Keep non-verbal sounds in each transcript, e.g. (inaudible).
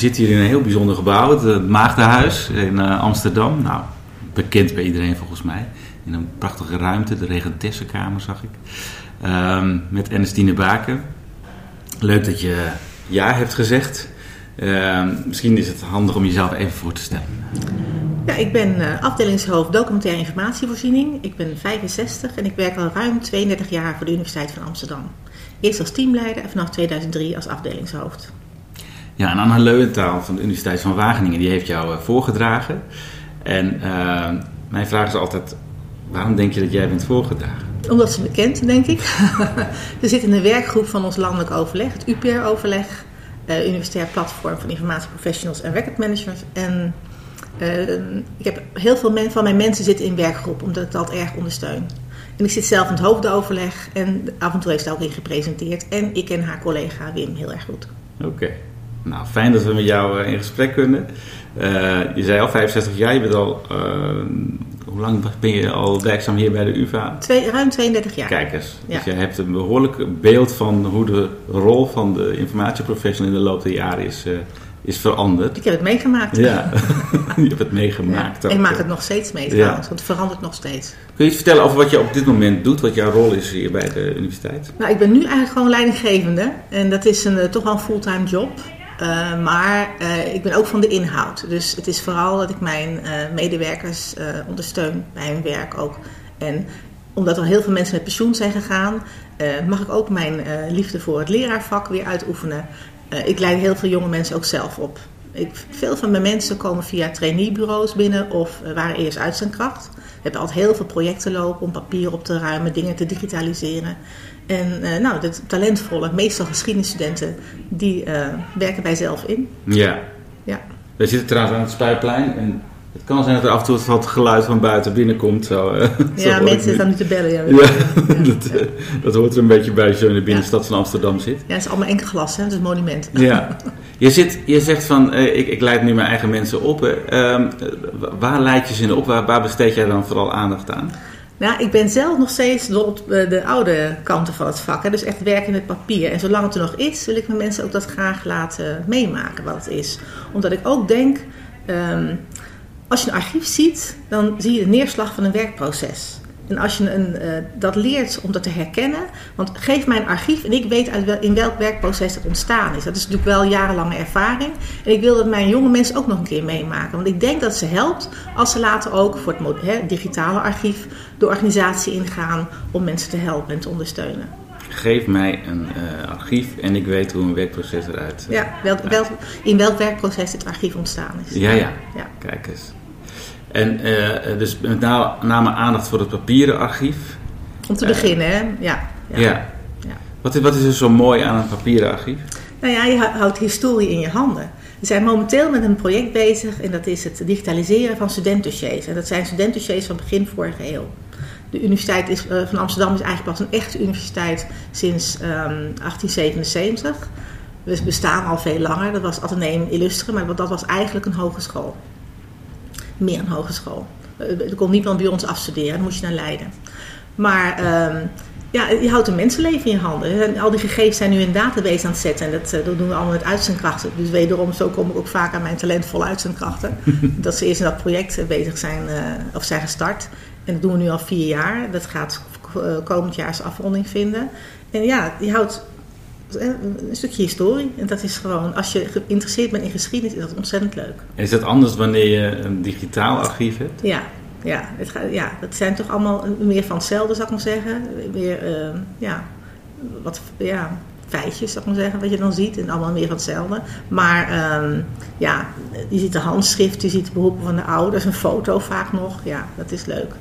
Zitten hier in een heel bijzonder gebouw, het Maagdenhuis in uh, Amsterdam. Nou, bekend bij iedereen volgens mij. In een prachtige ruimte, de Regentessenkamer zag ik. Uh, met Ernestine Baken. Leuk dat je ja hebt gezegd. Uh, misschien is het handig om jezelf even voor te stellen. Ja, ik ben uh, afdelingshoofd documentaire informatievoorziening. Ik ben 65 en ik werk al ruim 32 jaar voor de Universiteit van Amsterdam. Eerst als teamleider en vanaf 2003 als afdelingshoofd. Ja, en Anna Leuwentaal van de Universiteit van Wageningen die heeft jou uh, voorgedragen. En uh, mijn vraag is altijd, waarom denk je dat jij bent voorgedragen? Omdat ze me kent, denk ik. (laughs) We zitten in de werkgroep van ons landelijk overleg, het UPR-overleg. Uh, Universitair Platform van Informatieprofessionals en Record Managers. En ik heb heel veel van mijn mensen zitten in werkgroep, omdat ik dat erg ondersteun. En ik zit zelf in het hoofdoverleg en af en toe heeft ze ook in gepresenteerd. En ik ken haar collega Wim heel erg goed. Oké. Okay. Nou, fijn dat we met jou in gesprek kunnen. Uh, je zei al 65 jaar, je bent al, uh, hoe lang ben je al werkzaam hier bij de UvA? Twee, ruim 32 jaar. Kijk eens, ja. dus je hebt een behoorlijk beeld van hoe de rol van de informatieprofessional in de loop der jaren is, uh, is veranderd. Ik heb het meegemaakt. Ja, (laughs) je hebt het meegemaakt. Ja. Ik maak het nog steeds mee trouwens, ja. want het verandert nog steeds. Kun je iets vertellen over wat je op dit moment doet, wat jouw rol is hier bij de universiteit? Nou, ik ben nu eigenlijk gewoon leidinggevende en dat is een, toch wel een fulltime job. Uh, maar uh, ik ben ook van de inhoud. Dus het is vooral dat ik mijn uh, medewerkers ondersteun bij hun werk ook. En omdat er heel veel mensen met pensioen zijn gegaan, mag ik ook mijn liefde voor het leraarvak weer uitoefenen. ik leid heel veel jonge mensen ook zelf op. Ik, veel van mijn mensen komen via traineebureaus binnen of waren eerst uitzendkracht. We hebben altijd heel veel projecten lopen om papier op te ruimen, dingen te digitaliseren. En uh, nou, de talentvolle, meestal geschiedenisstudenten, die uh, werken bij zelf in. Ja. ja. We zitten trouwens aan het Spuiplein en het kan zijn dat er af en toe wat geluid van buiten binnenkomt. Zo, (laughs) uh, ja, zo mensen staan nu te bellen. Ja, ja, (laughs) dat, ja. dat, hoort er een beetje bij als je in de binnenstad van Amsterdam zit. Ja, het is allemaal enkel glas, hè? het is een monument. Ja. Je, zit, je zegt van, ik, ik leid nu mijn eigen mensen op. Um, waar leid je ze in op? Waar, waar besteed jij dan vooral aandacht aan? Nou, ik ben zelf nog steeds dol op de oude kanten van het vak. Dus echt werken met papier. En zolang het er nog is, wil ik mijn mensen ook dat graag laten meemaken wat het is. Omdat ik ook denk, um, als je een archief ziet, dan zie je de neerslag van een werkproces. En als je een, uh, dat leert om dat te herkennen, want geef mij een archief en ik weet uit wel, in welk werkproces dat ontstaan is. Dat is natuurlijk wel jarenlange ervaring. En ik wil dat mijn jonge mensen ook nog een keer meemaken. Want ik denk dat ze helpt als ze later ook voor het he, digitale archief de organisatie ingaan om mensen te helpen en te ondersteunen. Geef mij een uh, archief en ik weet hoe een werkproces eruit uh, Ja, welk, welk, in welk werkproces het archief ontstaan is. Ja, ja. ja. Kijk eens. En uh, dus met name aandacht voor het papieren archief. Om te beginnen, hè? Ja. Ja. ja. ja. Wat, wat is er zo mooi aan een papieren archief? Nou ja, je houdt historie in je handen. We zijn momenteel met een project bezig en dat is het digitaliseren van studentdossiers. En dat zijn studentdossiers van begin vorige eeuw. De Universiteit is, uh, van Amsterdam is eigenlijk pas een echte universiteit sinds um, 1877. We bestaan al veel langer. Dat was Atheneum Illustre, maar dat was eigenlijk een hogeschool meer een hogeschool. Er kon niemand bij ons afstuderen, daar moest je naar Leiden. Maar um, ja, je houdt een mensenleven in je handen. En al die gegevens zijn nu in een database aan het zetten. En dat, dat doen we allemaal met uitzendkrachten. Dus wederom, zo kom ik ook vaak aan mijn talentvolle uitzendkrachten. (laughs) dat ze eerst in dat project bezig zijn, uh, of zijn gestart. En dat doen we nu al vier jaar. Dat gaat komend jaar zijn afronding vinden. En ja, je houdt een stukje historie. En dat is gewoon, als je geïnteresseerd bent in geschiedenis, is dat ontzettend leuk. is dat anders wanneer je een digitaal archief hebt? Ja, ja, het gaat, ja dat zijn toch allemaal meer van hetzelfde, zou ik maar zeggen. Weer, uh, ja, wat, ja, feitjes, zou ik maar zeggen, wat je dan ziet. En allemaal meer van hetzelfde. Maar um, ja, je ziet de handschrift, je ziet de beroepen van de ouders, een foto vaak nog. Ja, dat is leuk.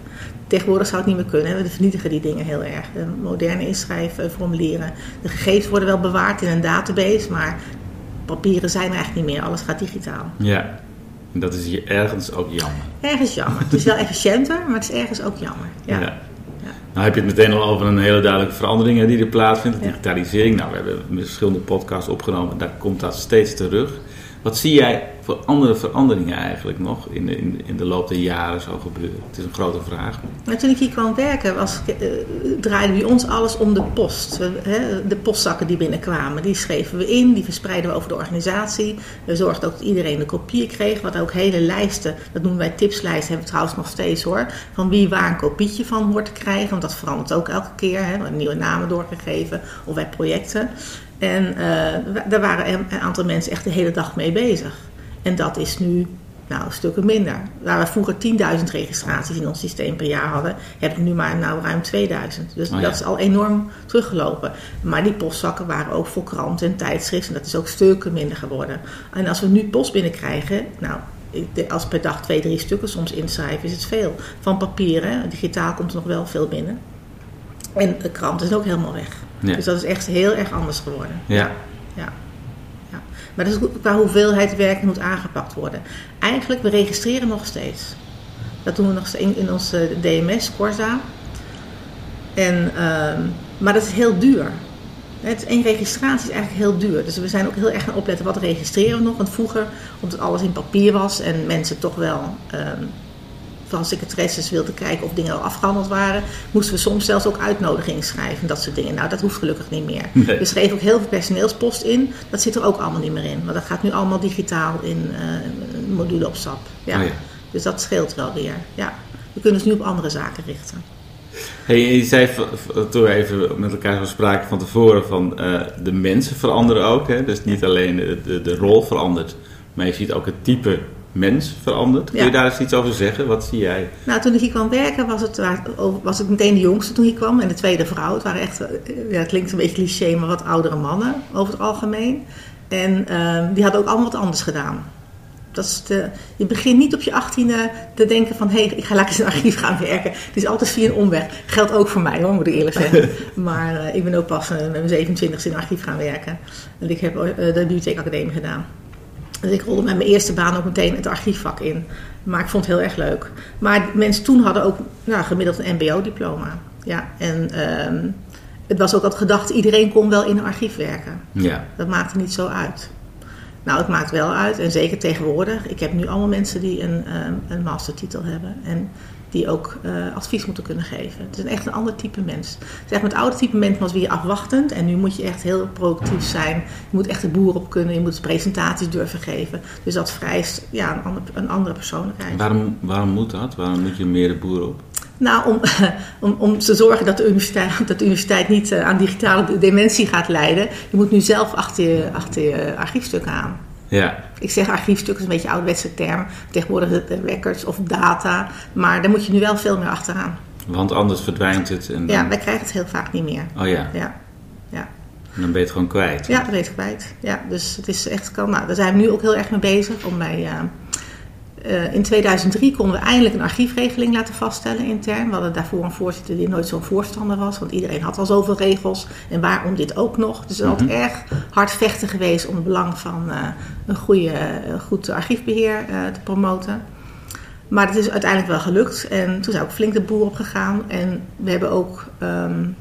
Tegenwoordig zou het niet meer kunnen. We vernietigen die dingen heel erg. De moderne inschrijven, formulieren. De gegevens worden wel bewaard in een database, maar papieren zijn er eigenlijk niet meer. Alles gaat digitaal. Ja, en dat is hier ergens ook jammer. Ergens jammer. Het is wel efficiënter, maar het is ergens ook jammer. Ja. ja. Nou heb je het meteen al over een hele duidelijke verandering die er plaatsvindt. Digitalisering. Nou, we hebben verschillende podcasts opgenomen. Daar komt dat steeds terug. Wat zie jij voor andere veranderingen eigenlijk nog in de, in, in de loop der jaren zo gebeuren? Het is een grote vraag. Maar toen ik hier kwam werken, was, uh, draaide bij ons alles om de post. de postzakken die binnenkwamen, die schreven we in, die verspreiden we over de organisatie. We zorgden ook dat iedereen een kopie kreeg. Wat ook hele lijsten, dat noemen wij tipslijsten, hebben we trouwens nog steeds hoor. Van wie waar een kopietje van hoort te krijgen. Want dat verandert ook elke keer. Hè, nieuwe namen doorgegeven of bij projecten. En uh, daar waren een aantal mensen echt de hele dag mee bezig. En dat is nu nou, stukken minder. Waar we vroeger 10.000 registraties in ons systeem per jaar hadden, heb ik nu maar nou ruim 2000. Dus oh dat is al enorm teruggelopen. Maar die postzakken waren ook voor kranten en tijdschriften. Dat is ook stukken minder geworden. En als we nu post binnenkrijgen, nou, als per dag twee, drie stukken soms inschrijven, is het veel. Van papier, digitaal komt er nog wel veel binnen. En de krant is ook helemaal weg. Dus dat is echt heel erg anders geworden. Ja. ja. ja. Maar dat is qua hoeveelheid werk moet aangepakt worden. Eigenlijk, we registreren nog steeds. Dat doen we nog in, in onze DMS, Corsa. En, uh, maar dat is heel duur. Het, één registratie is eigenlijk heel duur. Dus we zijn ook heel erg gaan opletten wat registreren we nog. Want vroeger, omdat alles in papier was en mensen toch wel... Uh, van secretaresses wilden kijken of dingen al afgehandeld waren, moesten we soms zelfs ook uitnodigingen schrijven. Dat soort dingen. Nou, dat hoeft gelukkig niet meer. We schreven ook heel veel personeelspost in. Dat zit er ook allemaal niet meer in. Maar dat gaat nu allemaal digitaal in uh, een module op SAP. Ja. Oh ja. Dus dat scheelt wel weer. Ja. We kunnen ons nu op andere zaken richten. Hey, je zei toen we even met elkaar spraken van tevoren van uh, de mensen veranderen ook. Hè? Dus niet alleen de, de, de rol verandert, maar je ziet ook het type mens veranderd. Kun je daar eens iets over zeggen? Wat zie jij? Nou, toen ik hier kwam werken was het, was ik meteen de jongste toen ik kwam. En de tweede vrouw. Het waren echt, ja, het klinkt een beetje cliché, maar wat oudere mannen over het algemeen. En uh, die hadden ook allemaal wat anders gedaan. Dat is de, je begint niet op je achttiende te denken van... hé, hey, ik ga lekker in het archief gaan werken. Het is altijd via een omweg. Geldt ook voor mij hoor, moet ik eerlijk zeggen. (laughs) maar uh, ik ben ook pas uh, met mijn 27 in het archief gaan werken. En ik heb de bibliotheekacademie gedaan. Dus ik rolde met mijn eerste baan ook meteen het archiefvak in. Maar ik vond het heel erg leuk. Maar mensen toen hadden ook nou, gemiddeld een MBO-diploma. Ja, en uh, het was ook altijd gedacht, iedereen kon wel in een archief werken. Ja. Dat maakte niet zo uit. Nou, het maakt wel uit. En zeker tegenwoordig. Ik heb nu allemaal mensen die een, um, een mastertitel hebben. En die ook uh, advies moeten kunnen geven. Het is echt een ander type mens. Zeg maar, het oude type mens was weer afwachtend en nu moet je echt heel proactief zijn. Je moet echt de boer op kunnen, je moet presentaties durven geven. Dus dat vereist ja, een, ander, een andere persoonlijkheid. Waarom, waarom moet dat? Waarom moet je meer de boer op? Nou, om, (laughs) om, om te zorgen dat de universiteit, (laughs) dat de universiteit niet uh, aan digitale dementie gaat leiden. Je moet nu zelf achter je, achter je archiefstukken aan. Ja. Ik zeg archiefstuk, is een beetje een ouderwetse term. Tegenwoordig de records of data. Maar daar moet je nu wel veel meer achteraan. Want anders verdwijnt het. En dan... Ja, wij krijgen het heel vaak niet meer. Oh ja. Ja. ja. En dan ben je het gewoon kwijt. Ja, dan ben je het kwijt. Ja, dus het is echt... Kan, nou, daar zijn we nu ook heel erg mee bezig. Om bij, uh, uh, in 2003 konden we eindelijk een archiefregeling laten vaststellen intern. We hadden daarvoor een voorzitter die nooit zo'n voorstander was. Want iedereen had al zoveel regels. En waarom dit ook nog? Dus het is altijd mm -hmm. erg hard vechten geweest om het belang van uh, een goede, goed archiefbeheer te promoten. Maar het is uiteindelijk wel gelukt. En toen zijn ook flink de boer opgegaan. En we hebben ook... Um,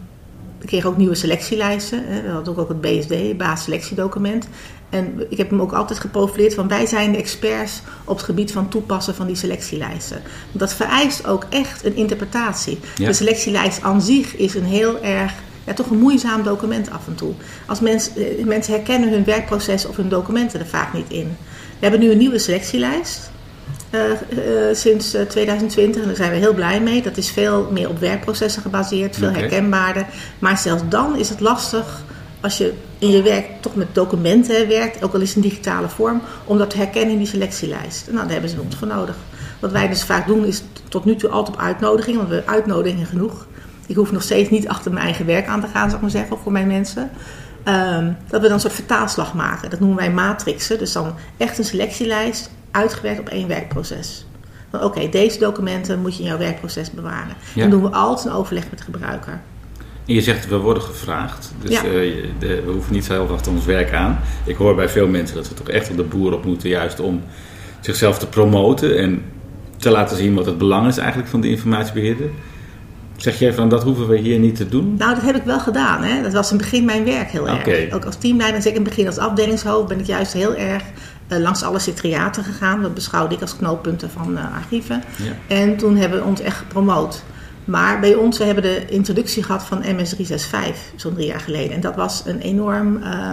we kregen ook nieuwe selectielijsten. We hadden ook het BSD, basisselectiedocument. En ik heb hem ook altijd geprofileerd van wij zijn de experts op het gebied van toepassen van die selectielijsten. Dat vereist ook echt een interpretatie. Ja. De selectielijst aan zich is een heel erg, ja, toch een moeizaam document af en toe. Als mens, mensen herkennen hun werkproces of hun documenten er vaak niet in. We hebben nu een nieuwe selectielijst. Uh, uh, sinds uh, 2020 en daar zijn we heel blij mee. Dat is veel meer op werkprocessen gebaseerd, veel okay. herkenbaarder. Maar zelfs dan is het lastig als je in je werk toch met documenten werkt, ook al is het in digitale vorm, om dat te herkennen in die selectielijst. Nou, daar hebben ze ons voor nodig. Wat wij dus vaak doen is tot nu toe altijd op uitnodiging, want we hebben uitnodigingen genoeg. Ik hoef nog steeds niet achter mijn eigen werk aan te gaan, zou ik maar zeggen, voor mijn mensen. Um, dat we dan een soort vertaalslag maken. Dat noemen wij matrixen. Dus dan echt een selectielijst uitgewerkt op één werkproces. Oké, deze documenten moet je in jouw werkproces bewaren. Ja. Dan doen we altijd een overleg met de gebruiker. En je zegt, we worden gevraagd. Dus ja. uh, de, we hoeven niet zelf achter ons werk aan. Ik hoor bij veel mensen dat we toch echt op de boer op moeten, juist om zichzelf te promoten en te laten zien wat het belang is eigenlijk van de informatiebeheerder. Zeg jij van dat hoeven we hier niet te doen? Nou, dat heb ik wel gedaan. Hè. Dat was in het begin mijn werk heel erg. Ook als teamleider, zeker in het begin als afdelingshoofd, ben ik juist heel erg uh, langs alle secretariaten gegaan. Dat beschouwde ik als knooppunten van uh, archieven. Ja. En toen hebben we ons echt gepromoot. Maar bij ons, we hebben de introductie gehad van MS365, zo'n drie jaar geleden. En dat was een enorm uh,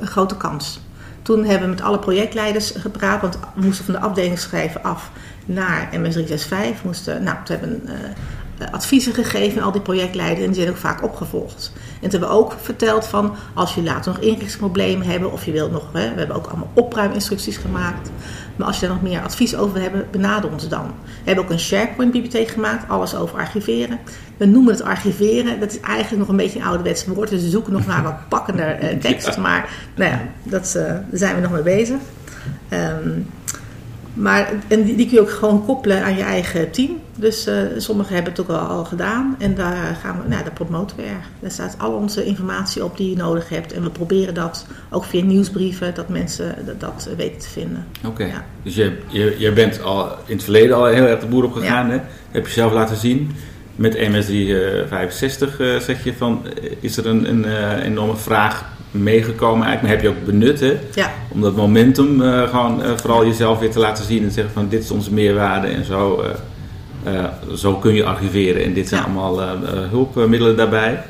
grote kans. Toen hebben we met alle projectleiders gepraat, want we moesten van de afdelingsschrijven af naar MS365. Moesten, nou, we hebben uh, adviezen gegeven aan al die projectleiders en die zijn ook vaak opgevolgd. En toen hebben we ook verteld van als je later nog inrichtingsproblemen hebben of je wilt nog, hè, we hebben ook allemaal opruiminstructies gemaakt. Maar als je daar nog meer advies over wil hebben, benader ons dan. We hebben ook een SharePoint-bibliotheek gemaakt, alles over archiveren. We noemen het archiveren, dat is eigenlijk nog een beetje een ouderwets woord, dus we zoeken nog naar wat pakkender uh, tekst. Maar nou ja, dat, uh, daar zijn we nog mee bezig. Um, maar en die, die, kun je ook gewoon koppelen aan je eigen team. Dus uh, sommigen hebben het ook al, al gedaan. En daar gaan we, nou, daar promoten we erg. Daar staat al onze informatie op die je nodig hebt. En we proberen dat ook via nieuwsbrieven, dat mensen dat, dat weten te vinden. Oké, ja. dus je, je, je bent al in het verleden al heel erg de boer op gegaan. Ja. Hè? Heb je zelf laten zien. Met MS365 uh, zeg je van, is er een, een uh, enorme vraag meegekomen eigenlijk. Maar heb je ook benut, hè? Ja. Om dat momentum uh, gewoon uh, vooral jezelf weer te laten zien en te zeggen van dit is onze meerwaarde en zo, uh, zo kun je archiveren. En dit zijn ja. allemaal hulpmiddelen daarbij. Um,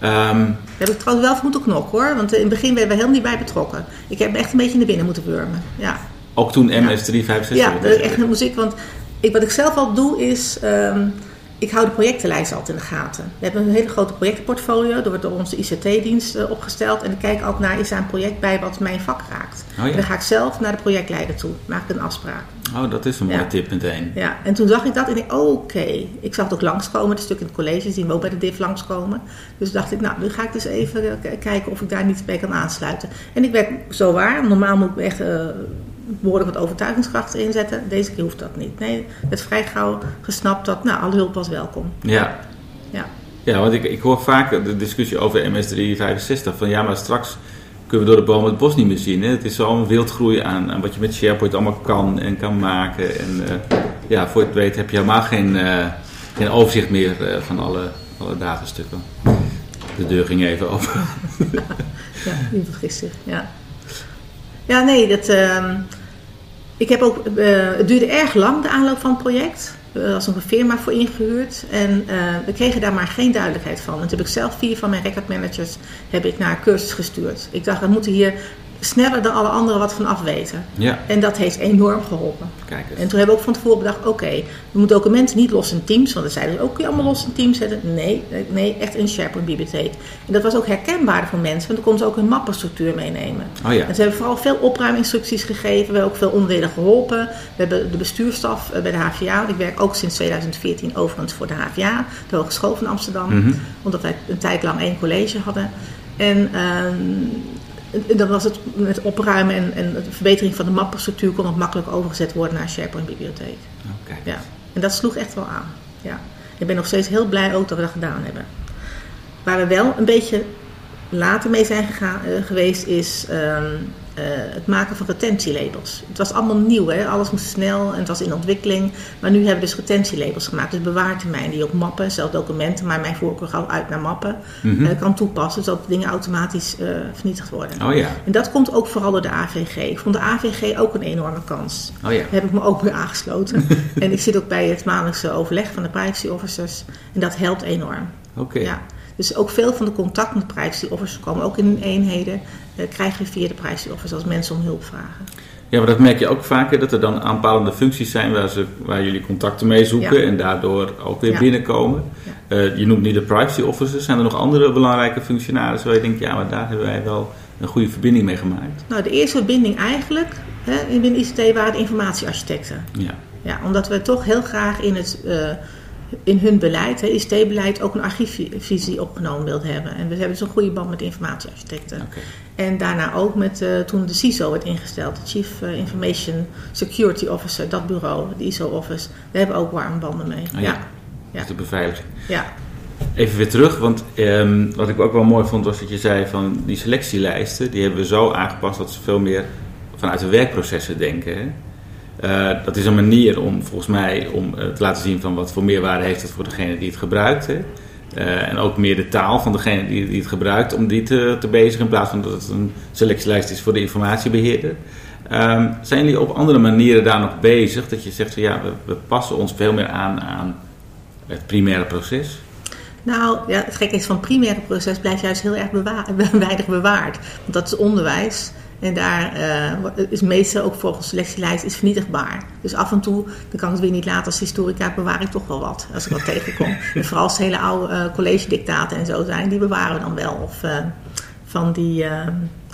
Daar heb ik trouwens wel voor moeten knokken hoor, want in het begin werden we helemaal niet bij betrokken. Ik heb echt een beetje naar binnen moeten wurmen. Ja. Ook toen MS365? Ja, dat echt een muziek, want ik, wat ik zelf al doe is... Um, ik hou de projectenlijst altijd in de gaten. We hebben een hele grote projectenportfolio. Er wordt door onze ICT-dienst uh, opgesteld. En ik kijk altijd naar, is daar een project bij wat mijn vak raakt? Oh, ja. En dan ga ik zelf naar de projectleider toe. Maak ik een afspraak. Oh, dat is een mooie ja. tip meteen. Ja, en toen zag ik dat en ik oké. Okay. Ik zag het ook langskomen. Het stuk in het college zien we ook bij de div langskomen. Dus dacht ik, nou, nu ga ik dus even kijken of ik daar niet bij kan aansluiten. En ik werd zo waar. Normaal moet ik echt... Uh, behoorlijk wat overtuigingskracht inzetten. Deze keer hoeft dat niet. Nee, het vrij gauw gesnapt dat nou, alle hulp was welkom. Ja. Ja, ja want ik, ik hoor vaak de discussie over MS365 van ja, maar straks kunnen we door de boom het bos niet meer zien. Hè? Het is zo'n wildgroei aan, aan wat je met SharePoint allemaal kan en kan maken. En uh, ja, voor het weet heb je helemaal geen, uh, geen overzicht meer uh, van alle, alle datastukken. De deur ging even open. (laughs) ja, niet vergis zich, ja. Ja, nee, dat, uh, ik heb ook, uh, het duurde erg lang, de aanloop van het project. Er was nog een firma voor ingehuurd en uh, we kregen daar maar geen duidelijkheid van. En toen heb ik zelf vier van mijn recordmanagers heb ik naar cursus gestuurd. Ik dacht, we moeten hier sneller dan alle anderen wat van af weten. Ja. En dat heeft enorm geholpen. Kijk eens. En toen hebben we ook van tevoren bedacht, oké, okay, we moeten documenten niet los in teams, want dan zeiden ze ook, kun je allemaal los in teams zetten? Nee, nee, echt in SharePoint bibliotheek. En dat was ook herkenbaar voor mensen, want dan konden ze ook hun mappenstructuur meenemen. Oh ja. En ze hebben vooral veel opruiminstructies gegeven, we hebben ook veel onderdelen geholpen. We hebben de bestuurstaf bij de HVA, ik werk ook sinds 2014 overigens voor de HVA, de Hogeschool van Amsterdam, Mhm. mm -hmm. omdat wij een tijd lang één college hadden. En uh, dan was het met opruimen en, en de verbetering van de mappenstructuur kon het makkelijk overgezet worden naar SharePoint bibliotheek. Okay. Ja. En dat sloeg echt wel aan. Ja. Ik ben nog steeds heel blij ook dat we dat gedaan hebben. Waar we wel een beetje later mee zijn gegaan, uh, geweest is um, uh, het maken van retentielabels. Het was allemaal nieuw, hè? alles moest snel en het was in ontwikkeling. Maar nu hebben we dus retentielabels gemaakt, dus bewaartermijn die op mappen, zelfs documenten, maar mijn voorkeur gauw uit naar mappen, mm -hmm. uh, kan toepassen, zodat dingen automatisch uh, vernietigd worden. Oh ja. En dat komt ook vooral door de AVG. Ik vond de AVG ook een enorme kans. Oh ja. Daar heb ik me ook weer aangesloten. (laughs) en ik zit ook bij het maandelijkse overleg van de privacy officers en dat helpt enorm. Oké. Okay. Ja. Dus ook veel van de contact met privacy officers komen ook in eenheden. Uh, krijgen we via de privacy officers als mensen om hulp vragen. Ja, maar dat merk je ook vaker, dat er dan aanpalende functies zijn waar, ze, waar jullie contacten mee zoeken ja. en daardoor ook weer ja. binnenkomen. Ja. Uh, je noemt nu de privacy officers. Zijn er nog andere belangrijke functionarissen waar je denkt, ja, maar daar hebben wij wel een goede verbinding mee gemaakt? Nou, de eerste verbinding eigenlijk hè, binnen ICT waren de informatiearchitecten. Ja. Ja, omdat we toch heel graag in, het, uh, in hun beleid, ICT-beleid, ook een archiefvisie opgenomen wilden hebben. En we hebben dus een goede band met de informatiearchitecten. Okay. En daarna ook met uh, toen de CISO werd ingesteld, de Chief Information Security Officer, dat bureau, de ISO-office. Daar hebben we ook warme banden mee. Oh, ja. ja. de beveiliging. Ja. Even weer terug, want um, wat ik ook wel mooi vond was dat je zei van die selectielijsten, die hebben we zo aangepast dat ze veel meer vanuit de werkprocessen denken. Hè? Uh, dat is een manier om volgens mij om uh, te laten zien van wat voor meerwaarde heeft het voor degene die het gebruikt. Hè? Uh, en ook meer de taal van degene die, die het gebruikt om die te, te bezigen in plaats van dat het een selectielijst is voor de informatiebeheerder. Um, zijn jullie op andere manieren daar nog bezig? Dat je zegt van ja, we, passen ons veel meer aan aan het primaire proces? Nou, ja, het gekke is van het primaire proces blijft juist heel erg (laughs) weinig bewaard. Want dat is onderwijs. En daar uh, is meestal ook volgens selectielijst is vernietigbaar. Dus af en toe, dan kan ik het weer niet laten als historica, bewaar ik toch wel wat. Als ik wat tegenkom. (laughs) En vooral als hele oude uh, college dictaten en zo zijn, die bewaren we dan wel. Of uh, van die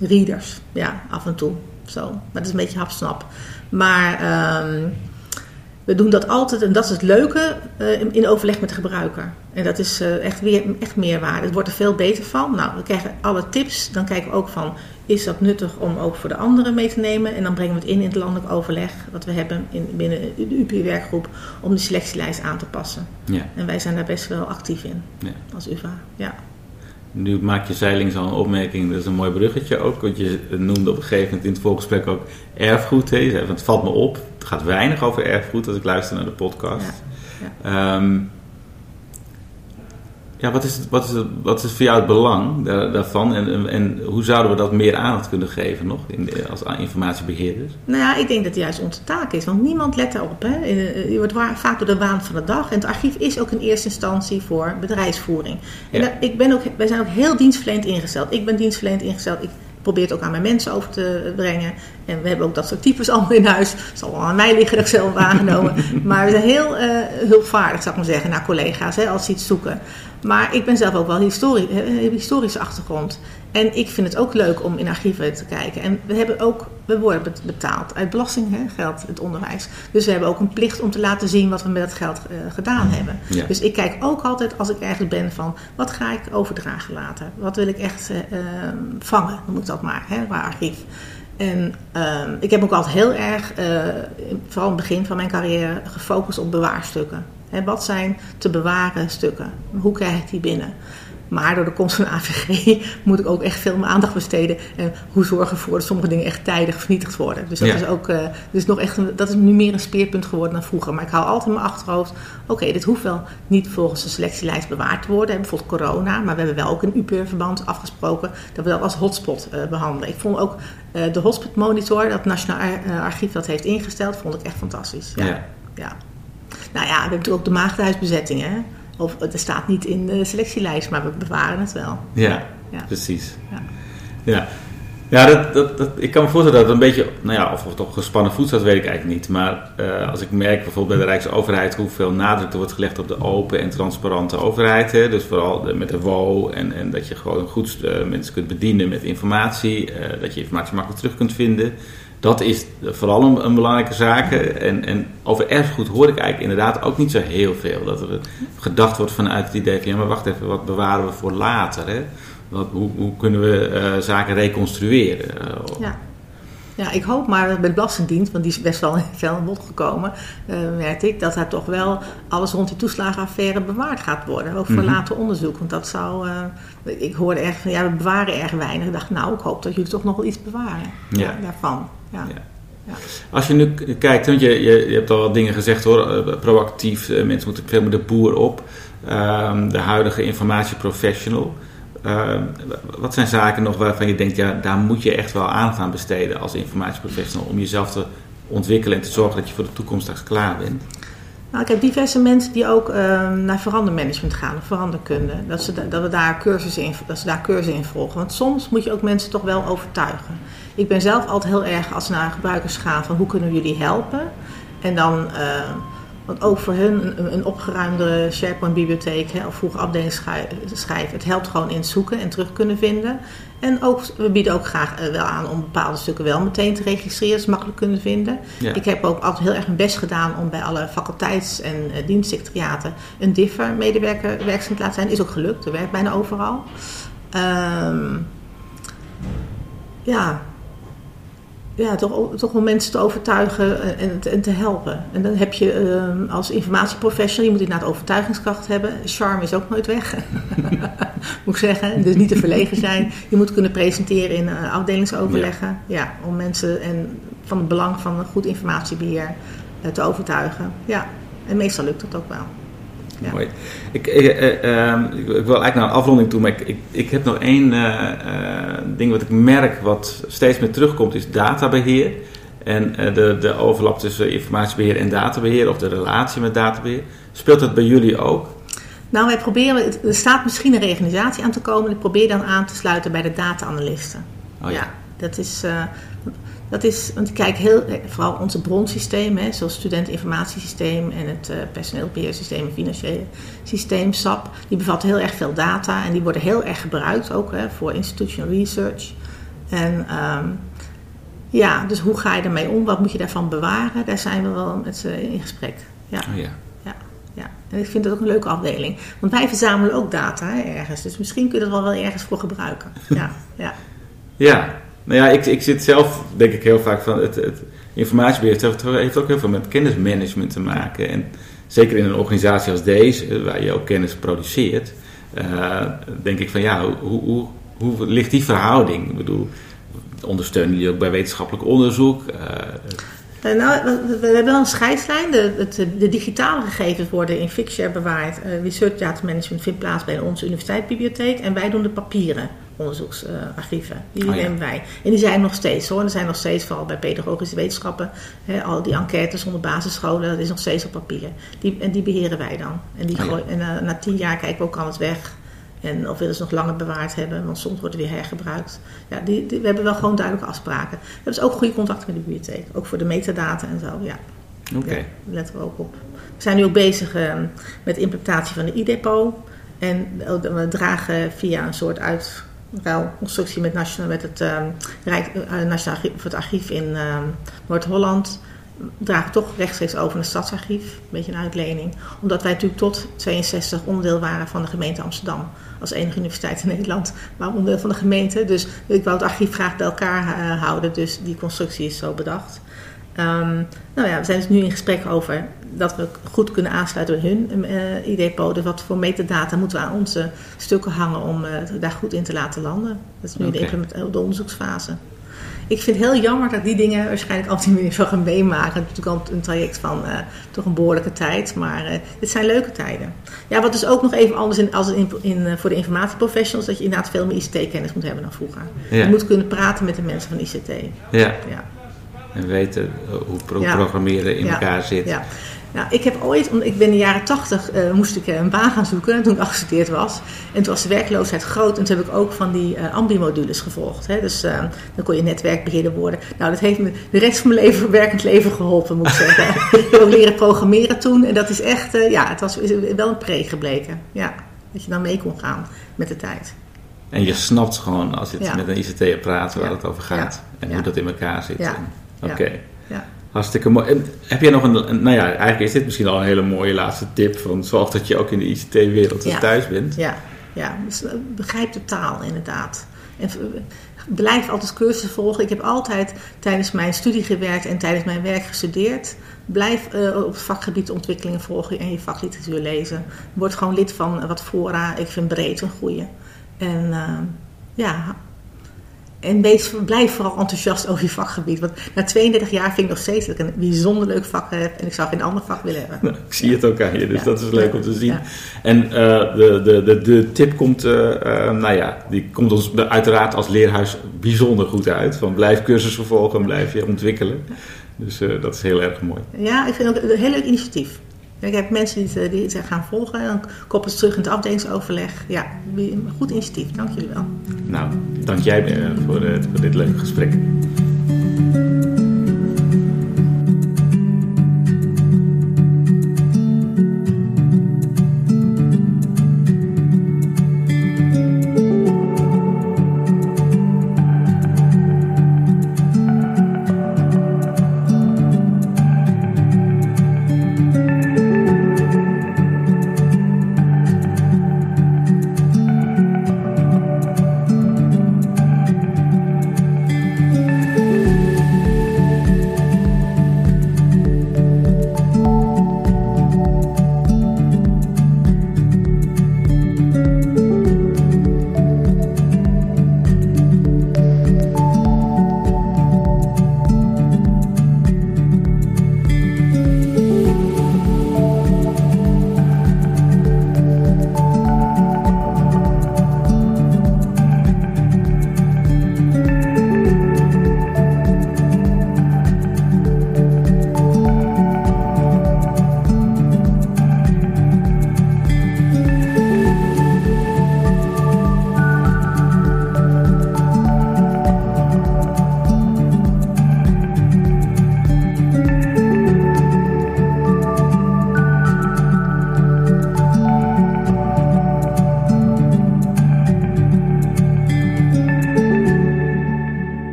readers, ja, af en toe. Zo. Maar dat is een beetje hapsnap. Maar um, we doen dat altijd, en dat is het leuke, in overleg met de gebruiker. En dat is uh, echt, weer, echt meerwaarde. Het wordt er veel beter van. Nou, we krijgen alle tips. Dan kijken we ook van, is dat nuttig om ook voor de anderen mee te nemen? En dan brengen we het in in het landelijk overleg, wat we hebben in, binnen de UP-werkgroep, om de selectielijst aan te passen. Ja. En wij zijn daar best wel actief in, ja. als UvA. Ja. Nu maak je zeilings al een opmerking, dat is een mooi bruggetje ook. Want je noemde op een gegeven moment in het voorgesprek ook erfgoed. Hè. Het valt me op, het gaat weinig over erfgoed als ik luister naar de podcast. Ja, ja. Um, ja wat, is het, wat, is het, wat is voor jou het belang daar, daarvan? En, en, hoe zouden we dat meer aandacht kunnen geven nog in, als informatiebeheerders? Nou ja, ik denk dat het juist onze taak is. Want niemand let erop. Hè. Je wordt vaak door de waan van de dag. En het archief is ook in eerste instantie voor bedrijfsvoering. En ja. ik ben ook, wij zijn ook heel dienstverlenend ingesteld. Ik ben dienstverlenend ingesteld. Ik probeer het ook aan mijn mensen over te brengen. En we hebben ook dat soort types (laughs) allemaal in huis. Het zal wel aan mij liggen dat ik zelf (laughs) aangenomen. maar we zijn heel uh, hulpvaardig, zou ik maar zeggen, naar collega's hè, als ze iets zoeken. Maar ik ben zelf ook wel historie, een historische achtergrond. En ik vind het ook leuk om in archieven te kijken. En we, hebben ook, we worden betaald uit belastinggeld, het onderwijs. Dus we hebben ook een plicht om te laten zien wat we met dat geld uh, gedaan hebben. Ja. Dus ik kijk ook altijd als ik ergens ben van wat ga ik overdragen later? Wat wil ik echt uh, vangen, noem ik dat maar, hè, qua archief. En uh, ik heb ook altijd heel erg, vooral in het begin van mijn carrière, gefocust op bewaarstukken. He, wat zijn te bewaren stukken? Hoe krijg ik die binnen? Maar door de komst van AVG (laughs) moet ik ook echt veel meer aandacht besteden. En hoe zorgen we ervoor dat sommige dingen echt tijdig vernietigd worden. Dus dat, Ja. is, ook, uh, dus nog echt een, dat is nu meer een speerpunt geworden dan vroeger. Maar ik hou altijd in mijn achterhoofd. Oké, dit hoeft wel niet volgens de selectielijst bewaard te worden. Bijvoorbeeld corona. Maar we hebben wel ook in UPR-verband afgesproken dat we dat als hotspot uh, behandelen. Ik vond ook uh, de hotspot monitor, dat Nationaal Ar Archief dat heeft ingesteld, vond ik echt fantastisch. Ja. Ja. ja. Nou ja, we hebben natuurlijk ook de maagdhuisbezetting. Hè? Of het staat niet in de selectielijst, maar we bewaren het wel. Ja, Ja. precies. Ja. Ja, ja dat, dat, dat, ik kan me voorstellen dat het een beetje, nou ja, of het op gespannen voet staat, weet ik eigenlijk niet. Maar uh, als ik merk bijvoorbeeld bij de Rijksoverheid hoeveel nadruk er wordt gelegd op de open en transparante overheid. Hè, dus vooral de, met de WO en, en dat je gewoon goed uh, mensen kunt bedienen met informatie, uh, dat je informatie makkelijk terug kunt vinden. Dat is vooral een, belangrijke zaak. En, en over erfgoed hoor ik eigenlijk inderdaad ook niet zo heel veel. Dat er gedacht wordt vanuit het idee van ja, maar wacht even, wat bewaren we voor later? Hè? Wat, hoe, kunnen we uh, zaken reconstrueren? Uh, ja. Ja, ik hoop maar bij de Belastingdienst, want die is best wel (laughs) in veel bod gekomen, uh, merkte ik, dat daar toch wel alles rond die toeslagenaffaire bewaard gaat worden. Ook voor mm -hmm. later onderzoek. Want dat zou, ik hoorde echt van ja, we bewaren erg weinig. Ik dacht, nou, ik hoop dat jullie toch nog wel iets bewaren ja. daarvan. Ja. Ja. Ja. Als je nu kijkt, want je, je, je hebt al wat dingen gezegd hoor, proactief, mensen moeten veel meer de boer op, um, de huidige informatieprofessional. Uh, wat zijn zaken nog waarvan je denkt, ja, daar moet je echt wel aan besteden als informatieprofessional om jezelf te ontwikkelen en te zorgen dat je voor de toekomst straks klaar bent? Nou, ik heb diverse mensen die ook uh, naar verandermanagement gaan, of veranderkunde. Dat, ze, dat, we daar cursussen in, dat ze daar cursussen in volgen. Want soms moet je ook mensen toch wel overtuigen. Ik ben zelf altijd heel erg als naar gebruikers gaan van hoe kunnen we jullie helpen. En dan uh, Want ook voor hun een, een opgeruimde SharePoint-bibliotheek of vroege afdeling schrijven. Het helpt gewoon in het zoeken en terug kunnen vinden. En ook, we bieden ook graag wel aan om bepaalde stukken wel meteen te registreren, ze makkelijk kunnen vinden. Ik heb ook altijd heel erg mijn best gedaan om bij alle faculteits- en uh, dienstsecretariaten een differ-medewerker werkzaam te laten zijn. Is ook gelukt, dat werkt bijna overal. Um, ja, ja, toch, toch om mensen te overtuigen en, en te helpen. En dan heb je uh, als informatieprofessional, je moet inderdaad overtuigingskracht hebben. Charme is ook nooit weg, (laughs) moet ik zeggen. Dus niet te verlegen zijn. Je moet kunnen presenteren in uh, afdelingsoverleggen. Ja. ja. om mensen en van het belang van een goed informatiebeheer uh, te overtuigen. Ja, en meestal lukt dat ook wel. Ja. Mooi. Ik, ik, uh, uh, ik, wil eigenlijk naar een afronding toe, maar ik, ik, heb nog één uh, ding wat ik merk wat steeds meer terugkomt, is databeheer. En de, de overlap tussen informatiebeheer en databeheer, of de relatie met databeheer. Speelt dat bij jullie ook? Nou, wij proberen, er staat misschien een reorganisatie aan te komen. Ik probeer dan aan te sluiten bij de data-analysten. Oh, ja. ja. dat is, dat is, want ik kijk heel, vooral onze bronsystemen, zoals studenteninformatiesysteem en het uh, personeelbeheersysteem en financiële systeem, SAP, die bevatten heel erg veel data en die worden heel erg gebruikt ook hè, voor institutional research. En um, ja, dus hoe ga je ermee om? Wat moet je daarvan bewaren? Daar zijn we wel met ze in gesprek. Ja. Oh ja. ja. Ja, en ik vind dat ook een leuke afdeling. Want wij verzamelen ook data hè, ergens. Dus misschien kun je dat wel, wel ergens voor gebruiken. Ja, ja. ja, nou ja, ik, ik zit zelf, denk ik heel vaak van het, het informatiebeheer heeft ook heel veel met kennismanagement te maken. En zeker in een organisatie als deze, waar je ook kennis produceert, uh, denk ik van ja, hoe, hoe, hoe ligt die verhouding? Ik bedoel, ondersteunen jullie ook bij wetenschappelijk onderzoek? Uh, nou, we hebben wel een scheidslijn. De, de, digitale gegevens worden in Fixshare bewaard. Uh, research data management vindt plaats bij onze universiteitsbibliotheek. En wij doen de papieren onderzoeksarchieven. Die oh nemen wij. En die zijn nog steeds hoor. Er zijn nog steeds, vooral bij pedagogische wetenschappen, hè, al die enquêtes onder basisscholen, dat is nog steeds op papier. Die, en die beheren wij dan. En, die oh en uh, na tien jaar kijken we ook kan het weg. En of willen ze nog langer bewaard hebben, want soms wordt het weer hergebruikt. Ja, die, we hebben wel gewoon duidelijke afspraken. We hebben dus ook goede contacten met de bibliotheek. Ook voor de metadata en zo, ja. Oké. Okay. Ja, letten we ook op. We zijn nu ook bezig uh, met de implementatie van de e-depot. En we dragen via een soort uit, constructie met, nationaal, met het, uh, Rijk, uh, Archief, het archief in uh, Noord-Holland dragen toch rechtstreeks over het stadsarchief. Een beetje een uitlening. Omdat wij natuurlijk tot 62 onderdeel waren van de gemeente Amsterdam. Als enige universiteit in Nederland, maar onderdeel van de gemeente. Dus ik wou het archief graag bij elkaar uh, houden. Dus die constructie is zo bedacht. Um, nou ja, we zijn dus nu in gesprek over dat we goed kunnen aansluiten bij hun uh, eh, ID-po. Dus wat voor metadata moeten we aan onze stukken hangen om uh, daar goed in te laten landen. Dat is nu okay. de, de, onderzoeksfase. Ik vind het heel jammer dat die dingen waarschijnlijk altijd meer van gaan meemaken. Het is natuurlijk al een traject van uh, toch een behoorlijke tijd. Maar uh, dit zijn leuke tijden. Ja, wat dus ook nog even anders als in, in, voor de informatieprofessionals... dat je inderdaad veel meer ICT-kennis moet hebben dan vroeger. Ja. Je moet kunnen praten met de mensen van ICT. Ja. ja. En weten hoe pro programmeren in elkaar zit. Ja. Nou, ik heb ooit, ik ben in de jaren tachtig, uh, moest ik een baan gaan zoeken toen ik afgestudeerd was. En toen was de werkloosheid groot en toen heb ik ook van die uh, Ambi-modules gevolgd. Hè. Dus uh, dan kon je netwerkbeheerder worden. Nou, dat heeft me de rest van mijn leven, (laughs) werkend leven geholpen, moet ik zeggen. ik heb ook leren programmeren toen en dat is echt, ja, het was wel een pre gebleken. Ja, dat je dan mee kon gaan met de tijd. En je snapt gewoon als je ja. met een ICT praat waar ja. het over gaat en hoe dat in elkaar zit. Oké. Hartstikke mooi. En heb jij nog een, nou ja, eigenlijk is dit misschien al een hele mooie laatste tip van zorg dat je ook in de ICT-wereld ja. thuis bent. Ja, ja. Dus, eh, begrijp de taal inderdaad. En blijf altijd cursussen volgen. Ik heb altijd tijdens mijn studie gewerkt en tijdens mijn werk gestudeerd. Blijf uh, op het vakgebied ontwikkelingen volgen en je vakliteratuur lezen. Word gewoon lid van wat fora. Ik vind breed een goede. En uh, ja, en wees, blijf vooral enthousiast over je vakgebied. Want na 32 jaar vind ik nog steeds dat ik een bijzonder leuk vak heb. En ik zou geen ander vak willen hebben. (laughs) Nou, ik zie het ook aan je, dus dat is leuk om te zien. En uh, de, de, de, de tip komt, uh, uh, nou ja, die komt ons uiteraard als leerhuis bijzonder goed uit. Van blijf cursussen volgen, blijf je ontwikkelen. Dus dat is heel erg mooi. Ja, ik vind het een heel leuk initiatief. Ik heb mensen die het, die gaan volgen. Dan koppelen ze terug in het afdelingsoverleg. Ja, goed initiatief. Dank jullie wel. Nou, dank jij voor, voor dit leuke gesprek.